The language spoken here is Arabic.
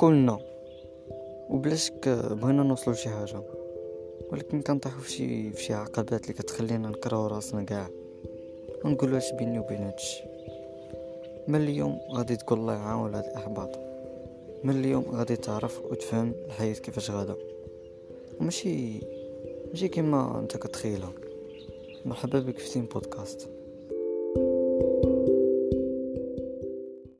قلنا وبلاشك بغينا نوصلوا لشي حاجة. ولكن كنطيحوا في شي عقبات اللي كتخلينا نكرهو راسنا كاع. ونقولوا اش بيني وبين هادشي من اليوم غادي تقول الله يعاون هاد الأحباط. من اليوم غادي تعرف وتفهم الحياة كيفاش غادا. ماشي ماشي كيما انت كتخيلها. مرحبا بك في تيم بودكاست.